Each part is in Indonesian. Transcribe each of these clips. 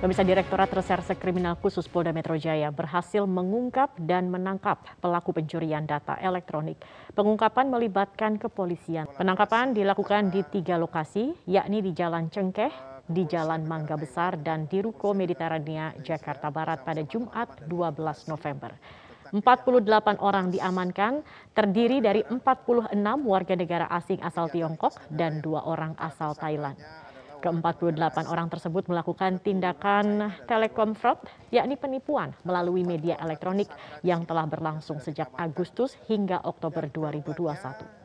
Pemirsa Direktorat Reserse Kriminal Khusus Polda Metro Jaya berhasil mengungkap dan menangkap pelaku pencurian data elektronik. Pengungkapan melibatkan kepolisian. Penangkapan dilakukan di tiga lokasi, yakni di Jalan Cengkeh, di Jalan Mangga Besar, dan di Ruko Mediterania, Jakarta Barat pada Jumat 12 November. 48 orang diamankan, terdiri dari 46 warga negara asing asal Tiongkok dan dua orang asal Thailand. Ke-48 orang tersebut melakukan tindakan telekom fraud, yakni penipuan melalui media elektronik yang telah berlangsung sejak Agustus hingga Oktober 2021.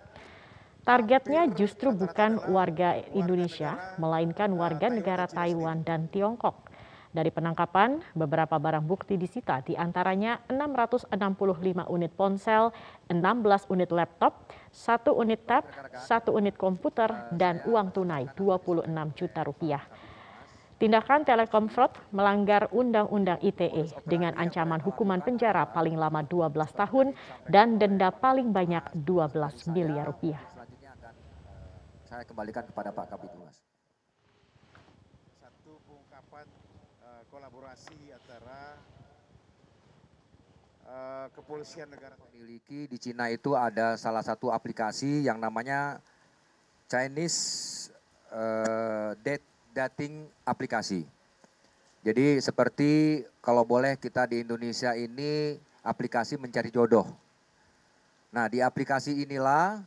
Targetnya justru bukan warga Indonesia, melainkan warga negara Taiwan dan Tiongkok. Dari penangkapan, beberapa barang bukti disita, di antaranya 665 unit ponsel, 16 unit laptop, satu unit tab, satu unit komputer, dan uang tunai 26 juta rupiah. Tindakan Telekom Fraud melanggar Undang-Undang ITE dengan ancaman hukuman penjara paling lama 12 tahun dan denda paling banyak 12 miliar rupiah. Saya kembalikan kepada Pak Kabit Humas. Satu pengungkapan uh, kolaborasi antara uh, kepolisian negara memiliki di Cina itu ada salah satu aplikasi yang namanya Chinese uh, date dating aplikasi. Jadi seperti kalau boleh kita di Indonesia ini aplikasi mencari jodoh. Nah di aplikasi inilah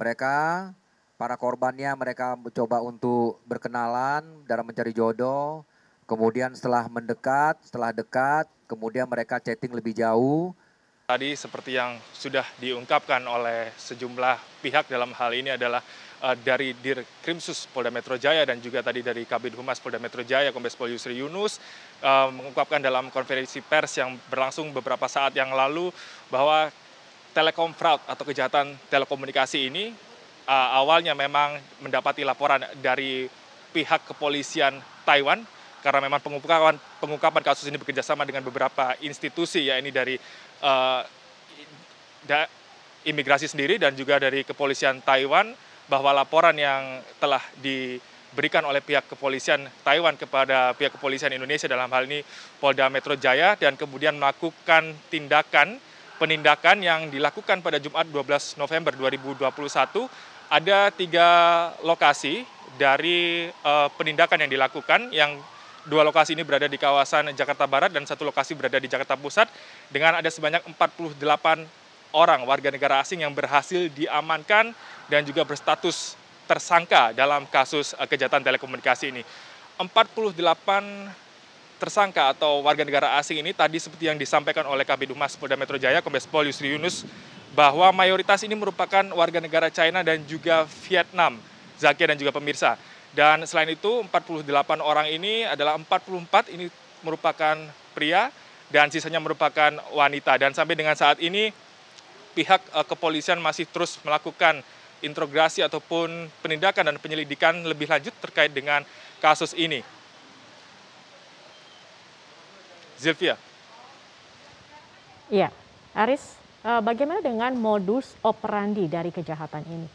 mereka para korbannya mereka mencoba untuk berkenalan dalam mencari jodoh. Kemudian setelah mendekat, setelah dekat, kemudian mereka chatting lebih jauh. Tadi seperti yang sudah diungkapkan oleh sejumlah pihak dalam hal ini adalah uh, dari Dir Krimsus Polda Metro Jaya dan juga tadi dari Kabid Humas Polda Metro Jaya Kombes Pol Yusri Yunus uh, mengungkapkan dalam konferensi pers yang berlangsung beberapa saat yang lalu bahwa telekom fraud atau kejahatan telekomunikasi ini uh, awalnya memang mendapati laporan dari pihak kepolisian Taiwan karena memang pengungkapan pengungkapan kasus ini bekerjasama dengan beberapa institusi ya ini dari uh, imigrasi sendiri dan juga dari kepolisian Taiwan bahwa laporan yang telah diberikan oleh pihak kepolisian Taiwan kepada pihak kepolisian Indonesia dalam hal ini Polda Metro Jaya dan kemudian melakukan tindakan penindakan yang dilakukan pada Jumat 12 November 2021 ada tiga lokasi dari uh, penindakan yang dilakukan yang Dua lokasi ini berada di kawasan Jakarta Barat dan satu lokasi berada di Jakarta Pusat dengan ada sebanyak 48 orang warga negara asing yang berhasil diamankan dan juga berstatus tersangka dalam kasus eh, kejahatan telekomunikasi ini. 48 tersangka atau warga negara asing ini tadi seperti yang disampaikan oleh Kabid Humas Polda Metro Jaya Kombes Pol Yusri Yunus bahwa mayoritas ini merupakan warga negara China dan juga Vietnam. Zakia dan juga pemirsa. Dan selain itu 48 orang ini adalah 44 ini merupakan pria dan sisanya merupakan wanita. Dan sampai dengan saat ini pihak uh, kepolisian masih terus melakukan integrasi ataupun penindakan dan penyelidikan lebih lanjut terkait dengan kasus ini. Zilvia. Iya, Aris, uh, bagaimana dengan modus operandi dari kejahatan ini?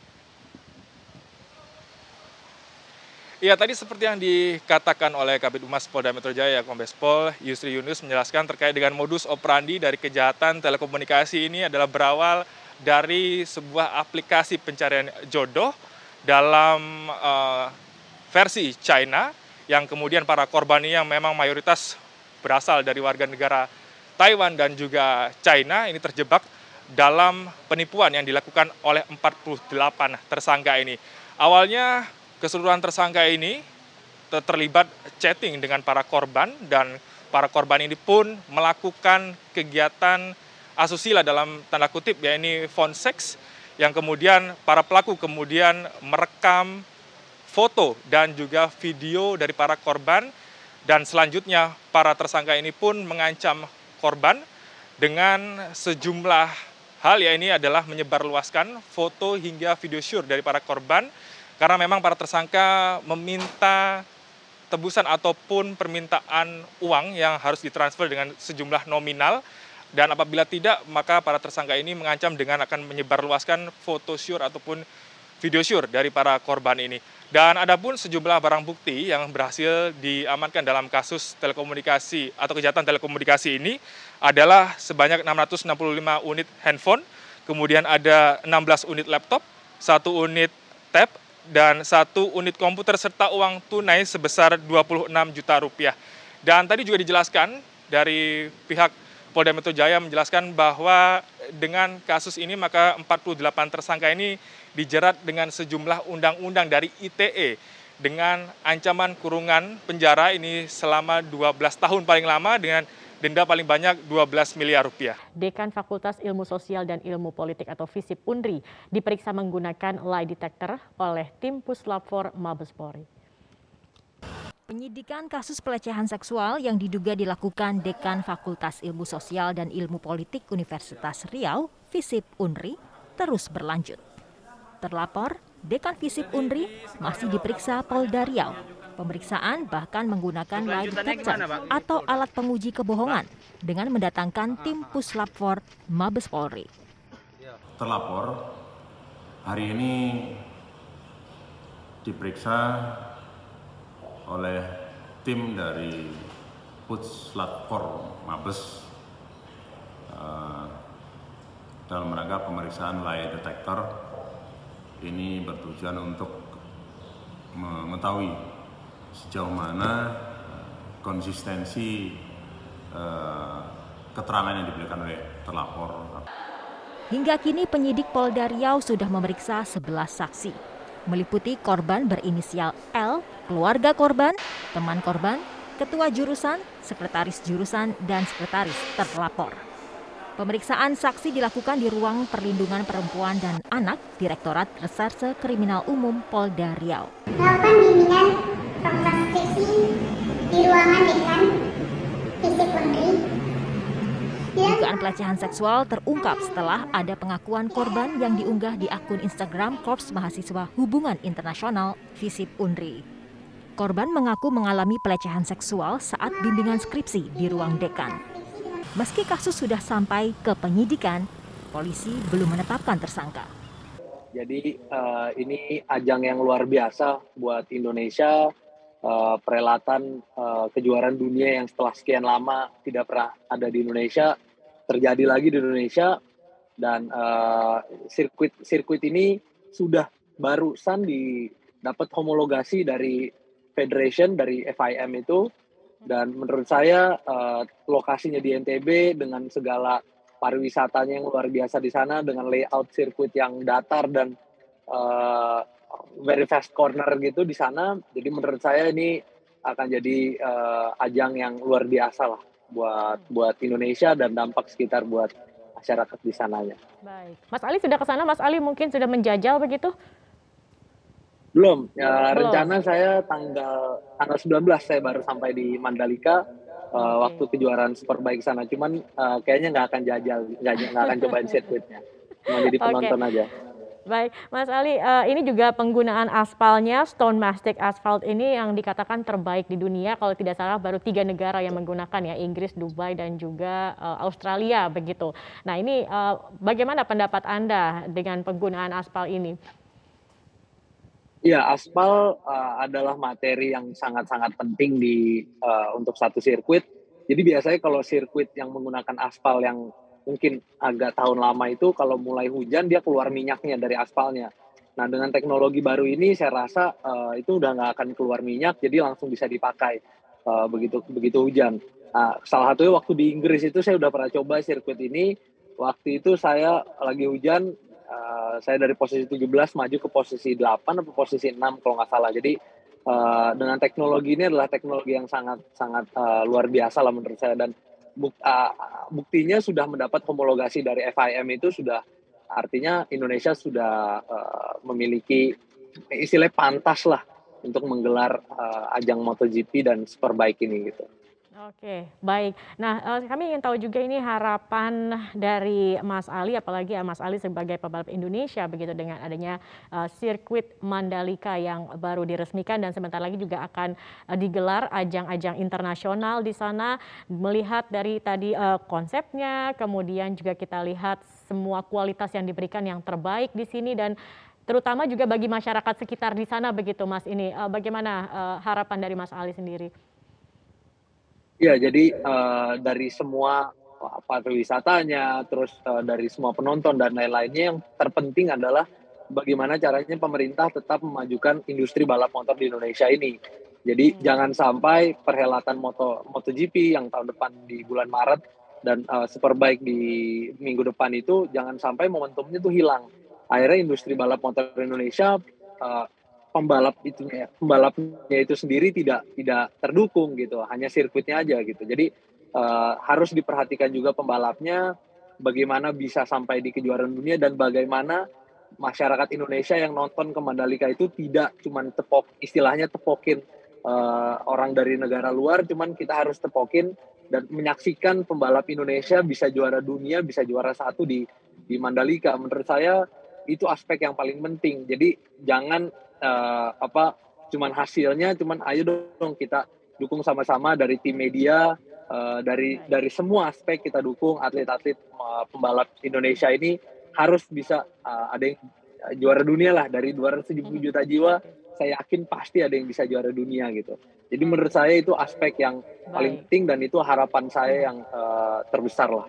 Iya, tadi seperti yang dikatakan oleh Kabit Humas Polda Metro Jaya, Kombes Pol Yusri Yunus menjelaskan terkait dengan modus operandi dari kejahatan telekomunikasi ini adalah berawal dari sebuah aplikasi pencarian jodoh dalam uh, versi China yang kemudian para korbannya yang memang mayoritas berasal dari warga negara Taiwan dan juga China ini terjebak dalam penipuan yang dilakukan oleh 48 tersangka ini. Awalnya keseluruhan tersangka ini terlibat chatting dengan para korban dan para korban ini pun melakukan kegiatan asusila dalam tanda kutip ya ini phone sex yang kemudian para pelaku kemudian merekam foto dan juga video dari para korban. Dan selanjutnya para tersangka ini pun mengancam korban dengan sejumlah hal ya ini adalah menyebarluaskan foto hingga video syur dari para korban karena memang para tersangka meminta tebusan ataupun permintaan uang yang harus ditransfer dengan sejumlah nominal dan apabila tidak maka para tersangka ini mengancam dengan akan menyebarluaskan foto syur ataupun video syur dari para korban ini. Dan ada pun sejumlah barang bukti yang berhasil diamankan dalam kasus telekomunikasi atau kejahatan telekomunikasi ini adalah sebanyak 665 unit handphone, kemudian ada 16 unit laptop, satu unit tab, dan satu unit komputer serta uang tunai sebesar 26 juta rupiah. Dan tadi juga dijelaskan dari pihak Polda Metro Jaya menjelaskan bahwa dengan kasus ini maka 48 tersangka ini dijerat dengan sejumlah undang-undang dari ITE dengan ancaman kurungan penjara ini selama 12 tahun paling lama dengan denda paling banyak 12 miliar rupiah. Dekan Fakultas Ilmu Sosial dan Ilmu Politik atau FISIP UNRI diperiksa menggunakan lie detector oleh tim Puslap 4 Mabes Polri. Penyidikan kasus pelecehan seksual yang diduga dilakukan Dekan Fakultas Ilmu Sosial dan Ilmu Politik Universitas Riau, FISIP UNRI, terus berlanjut. Terlapor, Dekan FISIP UNRI masih diperiksa Polda Riau. Pemeriksaan bahkan menggunakan lie detector atau alat penguji kebohongan dengan mendatangkan tim Puslap 4 Mabes Polri. Terlapor. Hari ini diperiksa oleh tim dari Puslapor Mabes uh, dalam rangka pemeriksaan lie detector. Ini bertujuan untuk mengetahui sejauh mana konsistensi uh, keterangan yang diberikan oleh terlapor. Hingga kini penyidik Polda Riau sudah memeriksa 11 saksi, meliputi korban berinisial L, keluarga korban, teman korban, ketua jurusan, sekretaris jurusan, dan sekretaris terlapor. Pemeriksaan saksi dilakukan di ruang perlindungan perempuan dan anak Direktorat Reserse Kriminal Umum Polda Riau. Melakukan bimbingan fakultas di ruangan dekan fisik Unri Dugaan pelecehan seksual terungkap setelah ada pengakuan korban yang diunggah di akun Instagram Korps Mahasiswa Hubungan Internasional Visip Unri. Korban mengaku mengalami pelecehan seksual saat bimbingan skripsi di ruang dekan. Meski kasus sudah sampai ke penyidikan, polisi belum menetapkan tersangka. Jadi uh, ini ajang yang luar biasa buat Indonesia, uh, perhelatan uh, kejuaraan dunia yang setelah sekian lama tidak pernah ada di Indonesia terjadi lagi di Indonesia. Dan uh, sirkuit sirkuit ini sudah barusan didapat homologasi dari federation dari FIM itu. Dan menurut saya uh, lokasinya di NTB dengan segala pariwisatanya yang luar biasa di sana dengan layout sirkuit yang datar dan uh, very fast corner gitu di sana jadi menurut saya ini akan jadi uh, ajang yang luar biasa lah buat buat Indonesia dan dampak sekitar buat masyarakat di sananya. Baik, Mas Ali sudah ke sana, Mas Ali mungkin sudah menjajal begitu? Belum, ya, Belum. rencana saya tanggal tanggal 19 saya baru sampai di Mandalika uh, okay. waktu kejuaraan Superbike sana. Cuman uh, kayaknya nggak akan jajal, nggak akan cobain sirkuitnya, cuma jadi penonton okay. aja. Baik, Mas Ali, uh, ini juga penggunaan aspalnya, Stone Mastic Asphalt ini yang dikatakan terbaik di dunia. Kalau tidak salah, baru tiga negara yang menggunakan ya, Inggris, Dubai, dan juga uh, Australia begitu. Nah, ini uh, bagaimana pendapat Anda dengan penggunaan aspal ini? Ya, aspal adalah materi yang sangat-sangat penting di untuk satu sirkuit. Jadi biasanya kalau sirkuit yang menggunakan aspal yang mungkin agak tahun lama itu kalau mulai hujan dia keluar minyaknya dari aspalnya. Nah dengan teknologi baru ini saya rasa uh, itu udah nggak akan keluar minyak jadi langsung bisa dipakai uh, begitu begitu hujan. Nah, salah satunya waktu di Inggris itu saya udah pernah coba sirkuit ini. Waktu itu saya lagi hujan, uh, saya dari posisi 17 maju ke posisi 8 atau posisi 6 kalau nggak salah. Jadi uh, dengan teknologi ini adalah teknologi yang sangat sangat uh, luar biasa lah menurut saya dan buktinya sudah mendapat homologasi dari FIM itu sudah artinya Indonesia sudah uh, memiliki istilahnya pantas lah untuk menggelar uh, ajang MotoGP dan Superbike ini gitu. Oke, baik. Nah, kami ingin tahu juga ini harapan dari Mas Ali, apalagi ya Mas Ali sebagai pebalap Indonesia begitu dengan adanya uh, sirkuit Mandalika yang baru diresmikan dan sebentar lagi juga akan uh, digelar ajang-ajang internasional di sana. Melihat dari tadi konsepnya, kemudian juga kita lihat semua kualitas yang diberikan yang terbaik di sini dan terutama juga bagi masyarakat sekitar di sana begitu Mas ini. Bagaimana harapan dari Mas Ali sendiri? Ya, jadi uh, dari semua pariwisatanya, terus uh, dari semua penonton dan lain-lainnya yang terpenting adalah bagaimana caranya pemerintah tetap memajukan industri balap motor di Indonesia ini. Jadi hmm. jangan sampai perhelatan Moto MotoGP yang tahun depan di bulan Maret dan uh, Superbike di minggu depan itu jangan sampai momentumnya itu hilang. Akhirnya industri balap motor Indonesia uh, pembalap itu pembalapnya itu sendiri tidak tidak terdukung gitu hanya sirkuitnya aja gitu. Jadi uh, harus diperhatikan juga pembalapnya bagaimana bisa sampai di kejuaraan dunia dan bagaimana masyarakat Indonesia yang nonton ke Mandalika itu tidak cuman tepok istilahnya tepokin uh, orang dari negara luar cuman kita harus tepokin dan menyaksikan pembalap Indonesia bisa juara dunia bisa juara satu di di Mandalika. Menurut saya itu aspek yang paling penting. Jadi jangan uh, apa cuman hasilnya cuman ayo dong kita dukung sama-sama dari tim media uh, dari dari semua aspek kita dukung atlet-atlet uh, pembalap Indonesia ini harus bisa uh, ada yang juara dunia lah dari 270 hmm. juta jiwa saya yakin pasti ada yang bisa juara dunia gitu. Jadi menurut saya itu aspek yang paling penting dan itu harapan saya yang uh, terbesar lah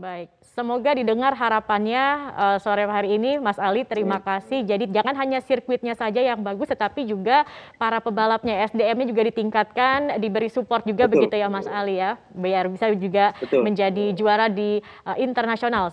Baik, semoga didengar harapannya uh, sore hari ini, Mas Ali. Terima ya. kasih. Jadi jangan hanya sirkuitnya saja yang bagus, tetapi juga para pebalapnya, SDM-nya juga ditingkatkan, diberi support juga Betul. begitu ya, Mas Ali ya, biar bisa juga Betul. menjadi juara di uh, internasional.